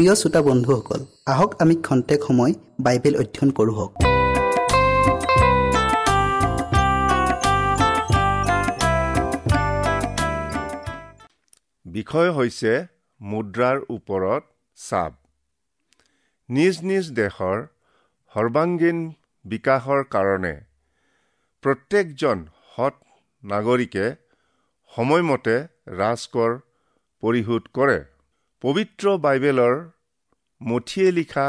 প্ৰিয় শ্ৰোতা বন্ধুসকল আহক আমি খন্তেক সময় বাইবেল অধ্যয়ন কৰোঁ বিষয় হৈছে মুদ্ৰাৰ ওপৰত চাপ। নিজ নিজ দেশৰ সৰ্বাংগীন বিকাশৰ কাৰণে প্ৰত্যেকজন সৎ নাগৰিকে সময়মতে ৰাজকৰ পৰিশোধ কৰে। পবিত্ৰ বাইবেলৰ মঠিয়ে লিখা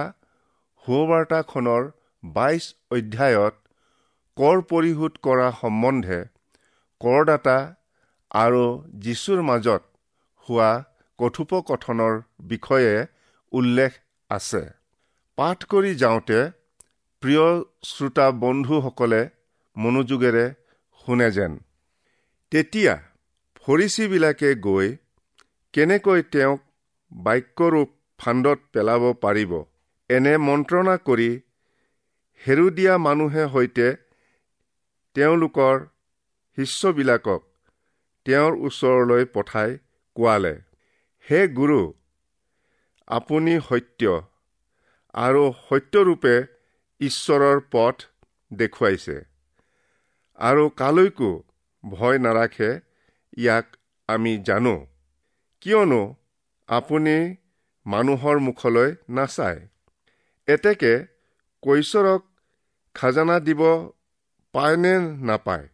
সুবাৰ্তাখনৰ বাইছ অধ্যায়ত কৰ পৰিশোধ কৰা সম্বন্ধে কৰদাতা আৰু যীশুৰ মাজত হোৱা কথোপকথনৰ বিষয়ে উল্লেখ আছে। পাঠ কৰি যাওঁতে প্ৰিয় শ্ৰোতা বন্ধুসকলে মনোযোগেৰে শুনে যেন। তেতিয়া ফৰিচীবিলাকে গৈ কেনেকৈ তেওঁক বাক্যৰূপ ফাণ্ডত পেলাব পাৰিব। এনে মন্ত্ৰণা কৰি হেৰুদিয়া মানুহে সৈতে তেওঁলোকৰ শিষ্যবিলাকক তেওঁৰ ওচৰলৈ পঠাই কোৱালে হে গুৰু আপুনি সত্য আৰু সত্যৰূপে ঈশ্বৰৰ পথ দেখুৱাইছে আৰু কালৈকো ভয় নাৰাখে ইয়াক আমি জানো। কিয়নো আপুনি মানুহৰ মুখলৈ নাচায়। এতেকে কৈশৰক খাজানা দিব পায়নে নাপায়?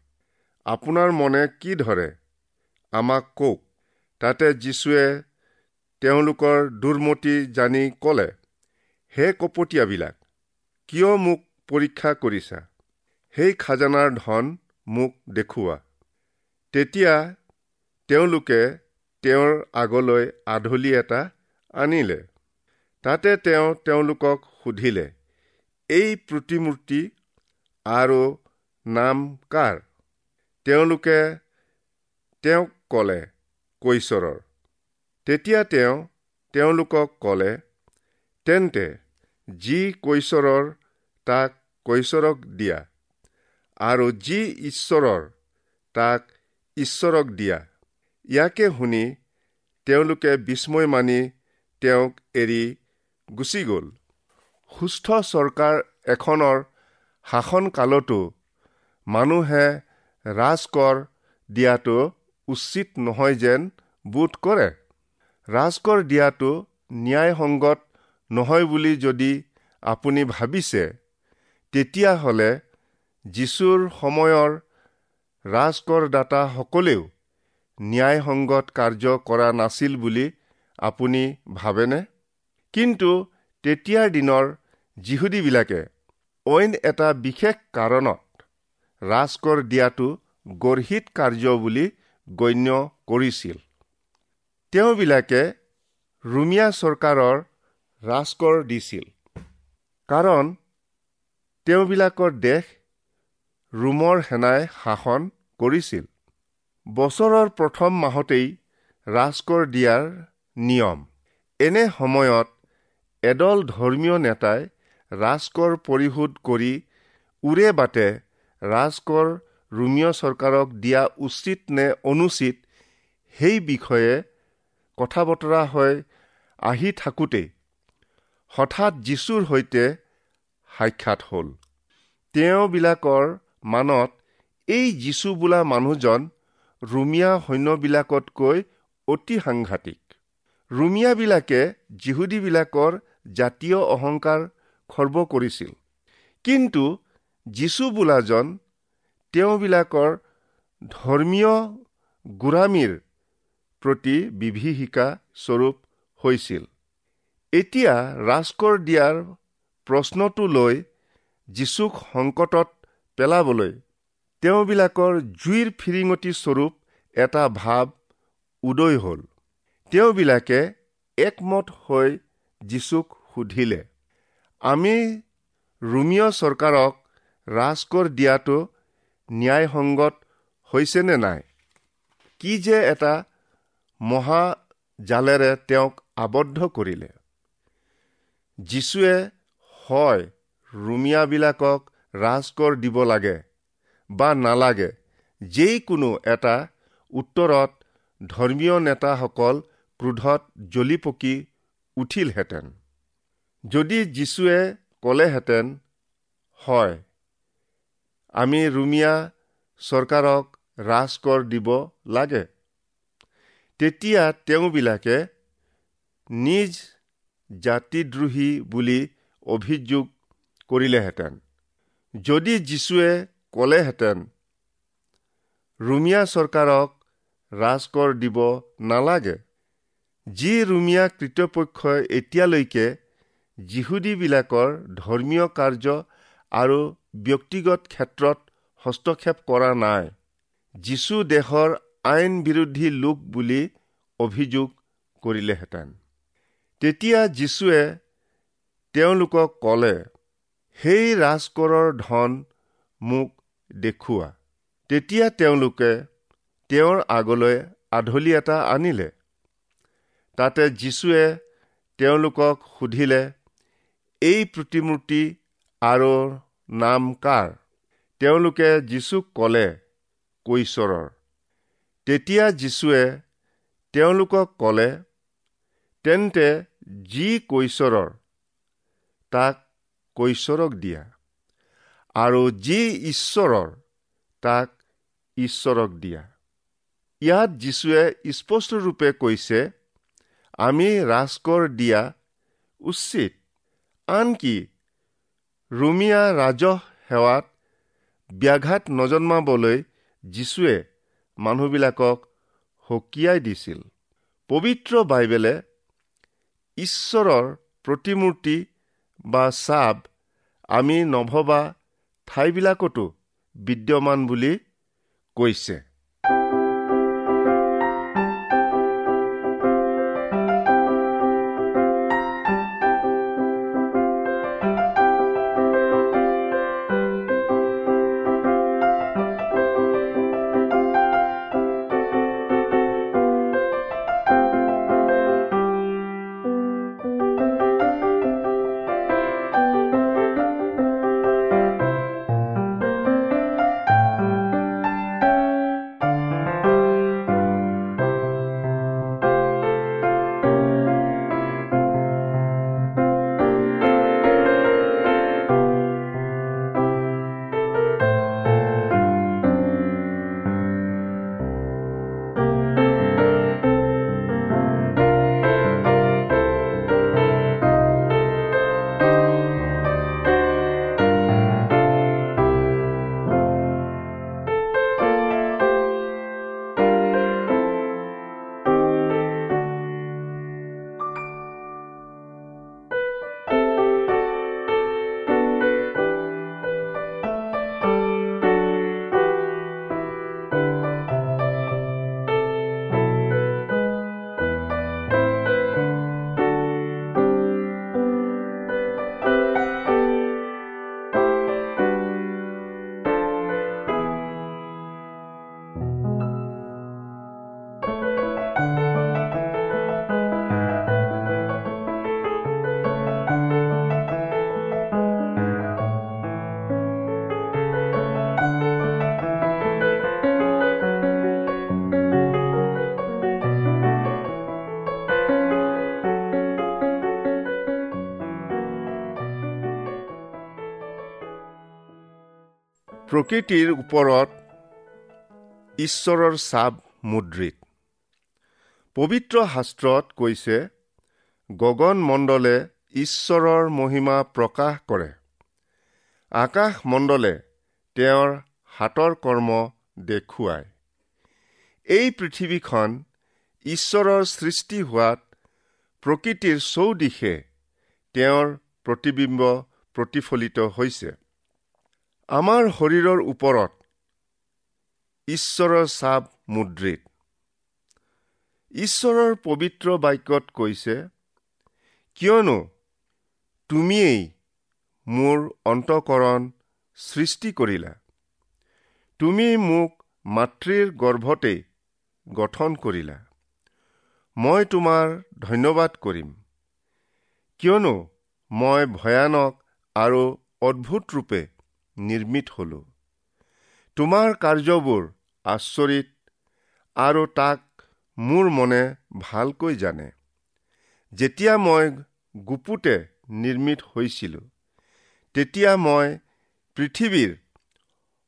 আপোনাৰ মনে কি ধৰে? আমাক কওক। তাতে যীশুৱে তেওঁলোকৰ দুৰ্মতি জানি ক'লে হে কপটীয়াবিলাক কিয় মোক পৰীক্ষা কৰিছা? সেই খাজানাৰ ধন মোক দেখুওৱা। তেতিয়া তেওঁলোকে তেওঁৰ আগলৈ আধলি এটা আনিলে। তাতে তেওঁ তেওঁলোকক সুধিলে এই প্ৰতিমূৰ্তি আৰু নাম কাৰ? তেওঁলোকে তেওঁক ক'লে কৈশৰৰ তেতিয়া তেওঁ তেওঁলোকক ক'লে তেন্তে যি কৈশৰৰ তাক কৈশৰক দিয়া আৰু যি ঈশ্বৰৰ তাক ঈশ্বৰক দিয়া। ইয়াকে শুনি তেওঁলোকে বিস্ময় মানি তেওঁক এৰি গুচি গ'ল। সুস্থ চৰকাৰ এখনৰ শাসনকালতো মানুহে ৰাজকৰ দিয়াটো উচিত নহয় যেন বোধ কৰে। ৰাজকৰ দিয়াটো ন্যায়সংগত নহয় বুলি যদি আপুনি ভাবিছে তেতিয়াহ'লে যীশুৰ সময়ৰ ৰাজকৰদাতাসকলেও ন্যায়সংগত কাৰ্য কৰা নাছিল বুলি আপুনি ভাবেনে? কিন্তু তেতিয়াৰ দিনৰ যিহুদীবিলাকে অইন এটা বিশেষ কাৰণত ৰাজকৰ দিয়াটো গৰ্হিত কাৰ্য বুলি গণ্য কৰিছিল। তেওঁবিলাকে ৰুমিয়া চৰকাৰৰ ৰাজকৰ দিছিল। কাৰণ তেওঁবিলাকৰ দেশ ৰোমৰ সেনাই শাসন কৰিছিল। বছৰৰ প্ৰথম মাহতেই ৰাজকৰ দিয়াৰ নিয়ম। এনে সময়ত এদল ধৰ্মীয় নেতাই ৰাজকৰ পৰিশোধ কৰি উৰে বাটে ৰাজকৰ ৰোমীয় চৰকাৰক দিয়া উচিত নে অনুচিত সেই বিষয়ে কথা বতৰা হৈ আহি থাকোঁতেই হঠাৎ যীশুৰ সৈতে সাক্ষাৎ হ'ল। তেওঁবিলাকৰ মানত এই যীশু বোলা মানুহজন ৰুমিয়া সৈন্যবিলাকতকৈ অতি সাংঘাতিক। ৰুমিয়াবিলাকে যিহুদীবিলাকৰ জাতীয় অহংকাৰ খৰ্ব কৰিছিল। কিন্তু যীশু বোলাজন তেওঁবিলাকৰ ধৰ্মীয় গোৰামীৰ প্ৰতি বিভীষিকা স্বৰূপ হৈছিল। এতিয়া ৰাজকৰ দিয়াৰ প্ৰশ্নটো লৈ যীচুক সংকটত পেলাবলৈ তেওঁবিলাকৰ জুইৰ ফিৰিঙতি স্বৰূপ এটা ভাৱ উদয় হ'ল। তেওঁবিলাকে একমত হৈ যীচুক সুধিলে আমি ৰোমীয় চৰকাৰক ৰাজকৰ দিয়াটো ন্যায়সংগত হৈছেনে নাই? কি যে এটা মহাজালেৰে তেওঁক আবদ্ধ কৰিলে? যীশুৱে হয় ৰুমিয়াবিলাকক ৰাজকৰ দিব লাগে। বা নালাগে। যিকোনো এটা উত্তৰত ধৰ্মীয় নেতাসকল ক্ৰোধত জ্বলি পকি উঠিলহেঁতেন। যদি যীশুৱে ক'লেহেঁতেন হয় আমি ৰুমিয়া চৰকাৰক ৰাজকৰ দিব লাগে। তেতিয়া তেওঁবিলাকে নিজ জাতিদ্ৰোহী বুলি অভিযোগ কৰিলেহেঁতেন। যদি যীশুৱে ক'লেহেঁতেন ৰুমিয়া চৰকাৰক ৰাজকৰ দিব নালাগে। যি ৰুমিয়া কৃতপক্ষই এতিয়ালৈকে যিহুদীবিলাকৰ ধৰ্মীয় কাৰ্য আৰু ব্যক্তিগত ক্ষেত্ৰত হস্তক্ষেপ কৰা নাই। যীশু দেশৰ আইন বিৰোধী লোক বুলি অভিযোগ কৰিলেহেঁতেন তেতিয়া যীশুৱে তেওঁলোকক ক'লে সেই ৰাজকৰৰ ধন মোক দেখুওৱা। তেতিয়া তেওঁলোকে তেওঁৰ আগলৈ আধলি এটা আনিলে। তাতে যীশুৱে তেওঁলোকক সুধিলে এই প্ৰতিমূৰ্তি আৰু নাম কাৰ? তেওঁলোকে যীশুক ক'লে কৈশৰৰ তেতিয়া যীশুৱে তেওঁলোকক ক'লে তেন্তে যি কৈশৰৰ তাক কৈশৰক দিয়া। আৰু যি ঈশ্বৰৰ তাক ঈশ্বৰক দিয়া। ইয়াত যীশুৱে স্পষ্টৰূপে কৈছে আমি ৰাজকৰ দিয়া উচিত। আনকি ৰুমিয়া ৰাজহ সেৱাত ব্যাঘাত নজন্মাবলৈ যীশুৱে মানুহবিলাকক সকীয়াই দিছিল। পবিত্ৰ বাইবেলে ঈশ্বৰৰ প্ৰতিমূৰ্তি বা চাপ আমি নভবা ঠাইবিলাকতো বিদ্যমান বুলি কৈছে। প্ৰকৃতিৰ ওপৰত ঈশ্বৰৰ চাপ মুদ্ৰিত। পবিত্ৰ শাস্ত্ৰত কৈছে গগন মণ্ডলে ঈশ্বৰৰ মহিমা প্ৰকাশ কৰে। আকাশ মণ্ডলে তেওঁৰ হাতৰ কৰ্ম দেখুৱায়। এই পৃথিৱীখন ঈশ্বৰৰ সৃষ্টি হোৱাত প্ৰকৃতিৰ চৌদিশে তেওঁৰ প্ৰতিবিম্ব প্ৰতিফলিত হৈছে। আমাৰ শৰীৰৰ ওপৰত ঈশ্বৰৰ চাপ মুদ্ৰিত। ঈশ্বৰৰ পবিত্ৰ বাক্যত কৈছে কিয়নো তুমিয়েই মোৰ অন্তকৰণ সৃষ্টি কৰিলা। তুমি মোক মাতৃৰ গৰ্ভতেই গঠন কৰিলা। মই তোমাৰ ধন্যবাদ কৰিম। কিয়নো মই ভয়ানক আৰু অদ্ভুত ৰূপে নিৰ্মিত হলো। তোমাৰ কাৰ্যবোৰ আচৰিত আৰু তাক মোৰ মনে ভালকৈ জানে। যেতিয়া মই গুপুতে নিৰ্মিত হৈছিলোঁ তেতিয়া মই পৃথিৱীৰ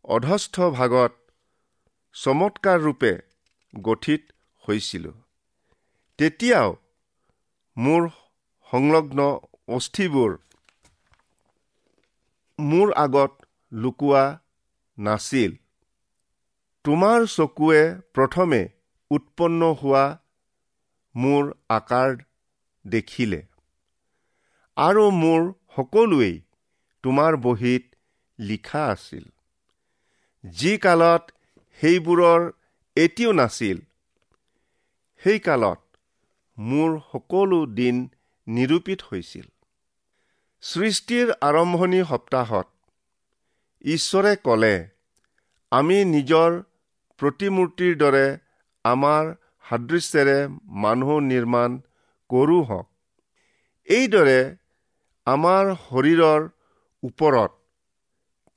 অধস্থ ভাগত চমৎকাৰ ৰূপে গঠিত হৈছিলোঁ। তেতিয়াও মোৰ সংলগ্ন অস্থিবোৰ মোৰ আগত লুকোৱা নাছিল। তোমাৰ চকুৱে প্ৰথমে উৎপন্ন হোৱা মোৰ আকাৰ দেখিলে আৰু মোৰ সকলোৱেই তোমাৰ বহীত লিখা আছিল। যি কালত সেইবোৰৰ এতিয়াও নাছিল সেই কালত মোৰ সকলো দিন নিৰূপিত হৈছিল। সৃষ্টিৰ আৰম্ভণি সপ্তাহত ঈশ্বৰে ক'লে আমি নিজৰ প্ৰতিমূৰ্তিৰ দৰে আমাৰ সাদৃশ্যেৰে মানুহ নিৰ্মাণ কৰোঁ হওক। এইদৰে আমাৰ শৰীৰৰ ওপৰত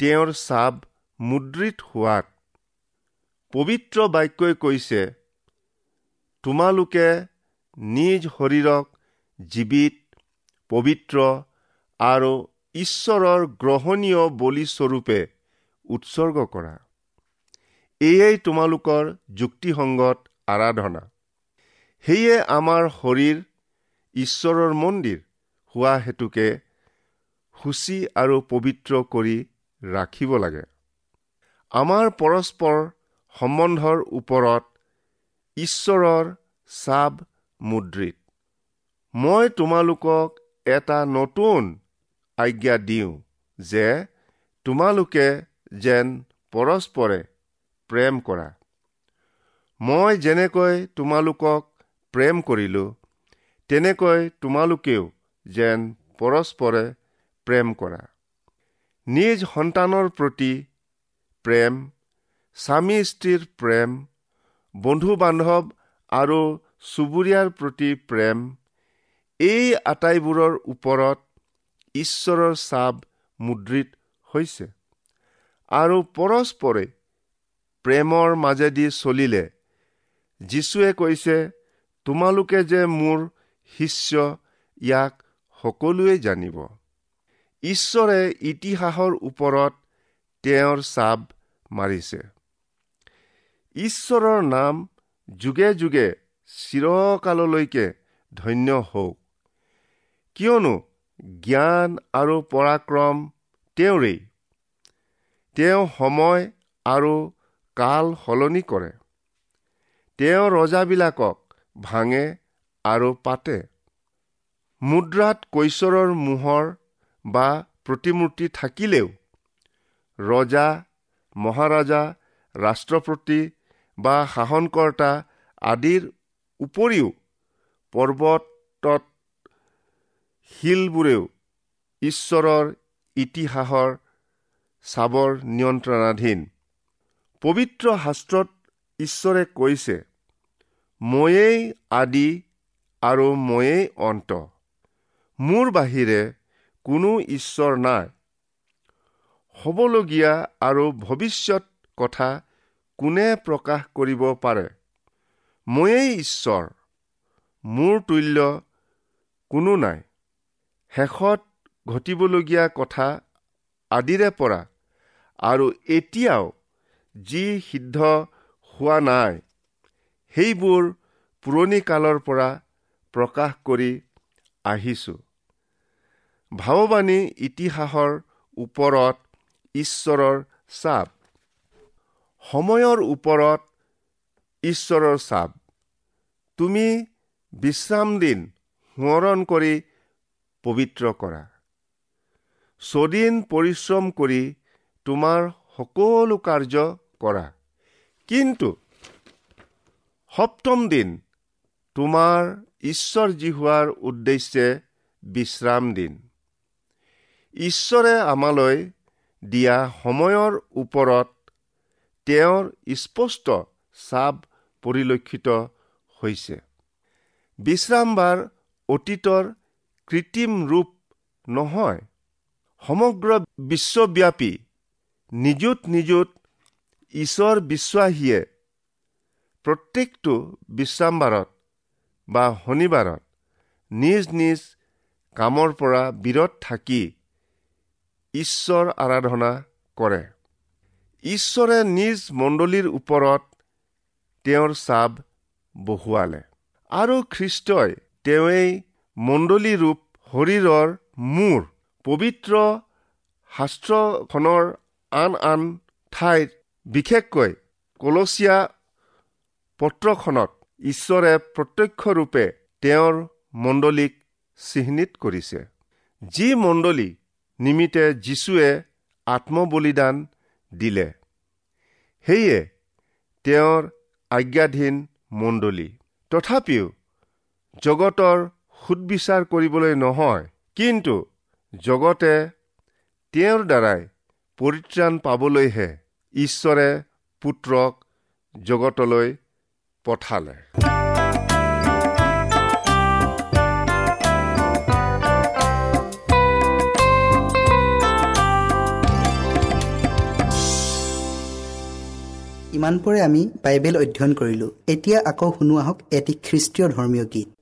তেওঁৰ চাপ মুদ্ৰিত হোৱাত পবিত্ৰ বাক্যই কৈছে তোমালোকে নিজ শৰীৰক জীৱিত পবিত্ৰ আৰু ঈশ্বৰৰ গ্ৰহণীয় বলিস্বৰূপে উৎসৰ্গ কৰা। এয়াই তোমালোকৰ যুক্তিসংগত আৰাধনা। সেয়ে আমাৰ শৰীৰ ঈশ্বৰৰ মন্দিৰ হোৱা হেতুকে সূচী আৰু পবিত্ৰ কৰি ৰাখিব লাগে। আমাৰ পৰস্পৰ সম্বন্ধৰ ওপৰত ঈশ্বৰৰ চাব মুদ্ৰিত। মই তোমালোকক এটা নতুন আজ্ঞা দিওঁ যে তোমালোকে যেন পৰস্পৰে প্ৰেম কৰা। মই যেনেকৈ তোমালোকক প্ৰেম কৰিলোঁ তেনেকৈ তোমালোকেও যেন পৰস্পৰে প্ৰেম কৰা। নিজ সন্তানৰ প্ৰতি প্ৰেম স্বামী স্ত্ৰীৰ প্ৰেম বন্ধু বান্ধৱ আৰু চুবুৰীয়াৰ প্ৰতি প্ৰেম এই আটাইবোৰৰ ওপৰত ঈশ্বৰৰ চাপ মুদ্ৰিত হৈছে। আৰু পৰস্পৰে প্ৰেমৰ মাজেদি চলিলে। যীশুৱে কৈছে তোমালোকে যে মোৰ শিষ্য ইয়াক সকলোৱে জানিব। ঈশ্বৰে ইতিহাসৰ ওপৰত তেওঁৰ চাপ মাৰিছে। ঈশ্বৰৰ নাম যুগে যুগে চিৰকাললৈকে ধন্য হওক। কিয়নো জ্ঞান আৰু পৰাক্ৰম তেওঁৰেই। তেওঁ সময় আৰু কাল সলনি কৰে। তেওঁ ৰজাবিলাকক ভাঙে আৰু পাতে। মুদ্ৰাত কৈশৰৰ মোহৰ বা প্ৰতিমূৰ্তি থাকিলেও ৰজা মহাৰাজা ৰাষ্ট্ৰপতি বা শাসনকৰ্তা আদিৰ উপৰিও পৰ্বতত শিলবোৰেও ঈশ্বৰৰ ইতিহাসৰ চাবৰ নিয়ন্ত্ৰণাধীন। পবিত্ৰ শাস্ত্ৰত ঈশ্বৰে কৈছে ময়েই আদি আৰু ময়েই অন্ত। মোৰ বাহিৰে কোনো ঈশ্বৰ নাই। হ'বলগীয়া আৰু ভৱিষ্যত কথা কোনে প্ৰকাশ কৰিব পাৰে? ময়েই ঈশ্বৰ। মোৰ তুল্য কোনো নাই। শেষত ঘটিবলগীয়া কথা আদিৰে পৰা আৰু এতিয়াও যি সিদ্ধ হোৱা নাই সেইবোৰ পুৰণি কালৰ পৰা প্ৰকাশ কৰি আহিছো। ভাৱবাণী ইতিহাসৰ ওপৰত ঈশ্বৰৰ চাপ। সময়ৰ ওপৰত ঈশ্বৰৰ চাপ। তুমি বিশ্ৰাম দিন সোঁৱৰণ কৰি পবিত্ৰ কৰা। ছদিন পৰিশ্ৰম কৰি তোমাৰ সকলো কাৰ্য কৰা। কিন্তু সপ্তম দিন তোমাৰ ঈশ্বৰ যি হোৱাৰ উদ্দেশ্যে বিশ্ৰাম দিন। ঈশ্বৰে আমালৈ দিয়া সময়ৰ ওপৰত তেওঁৰ স্পষ্ট চাপ পৰিলক্ষিত হৈছে। বিশ্ৰামবাৰ অতীতৰ কৃত্ৰিম ৰূপ নহয়। সমগ্ৰ বিশ্বব্যাপী নিযুত নিযুত ঈশ্বৰ বিশ্বাসীয়ে প্ৰত্যেকটো বিশ্ৰামবাৰত বা শনিবাৰত নিজ নিজ কামৰ পৰা বিৰত থাকি ঈশ্বৰ আৰাধনা কৰে। ঈশ্বৰে নিজ মণ্ডলীৰ ওপৰত তেওঁৰ চাব বহুৱালে। আৰু খ্ৰীষ্টই তেওঁৱেই মণ্ডলী ৰূপ শৰীৰৰ মূৰ পবিত্ৰ শাস্ত্ৰখনৰ আন আন ঠাইত বিশেষকৈ কলচীয়া পত্ৰখনত ঈশ্বৰে প্ৰত্যক্ষৰূপে তেওঁৰ মণ্ডলীক চিহ্নিত কৰিছে। যি মণ্ডলী নিমিত্তে যীশুৱে আত্মবলিদান দিলে সেয়ে তেওঁৰ আজ্ঞাধীন মণ্ডলী। তথাপিও জগতৰ সুদবিচাৰ কৰিবলৈ নহয়। কিন্তু জগতে তেওঁৰ দ্বাৰাই পৰিত্ৰাণ পাবলৈহে ঈশ্বৰে পুত্ৰক জগতলৈ পঠালে। ইমানপৰে আমি বাইবেল অধ্যয়ন কৰিলোঁ। এতিয়া আকৌ শুনো আহক এটি খ্ৰীষ্টীয় ধৰ্মীয় গীত।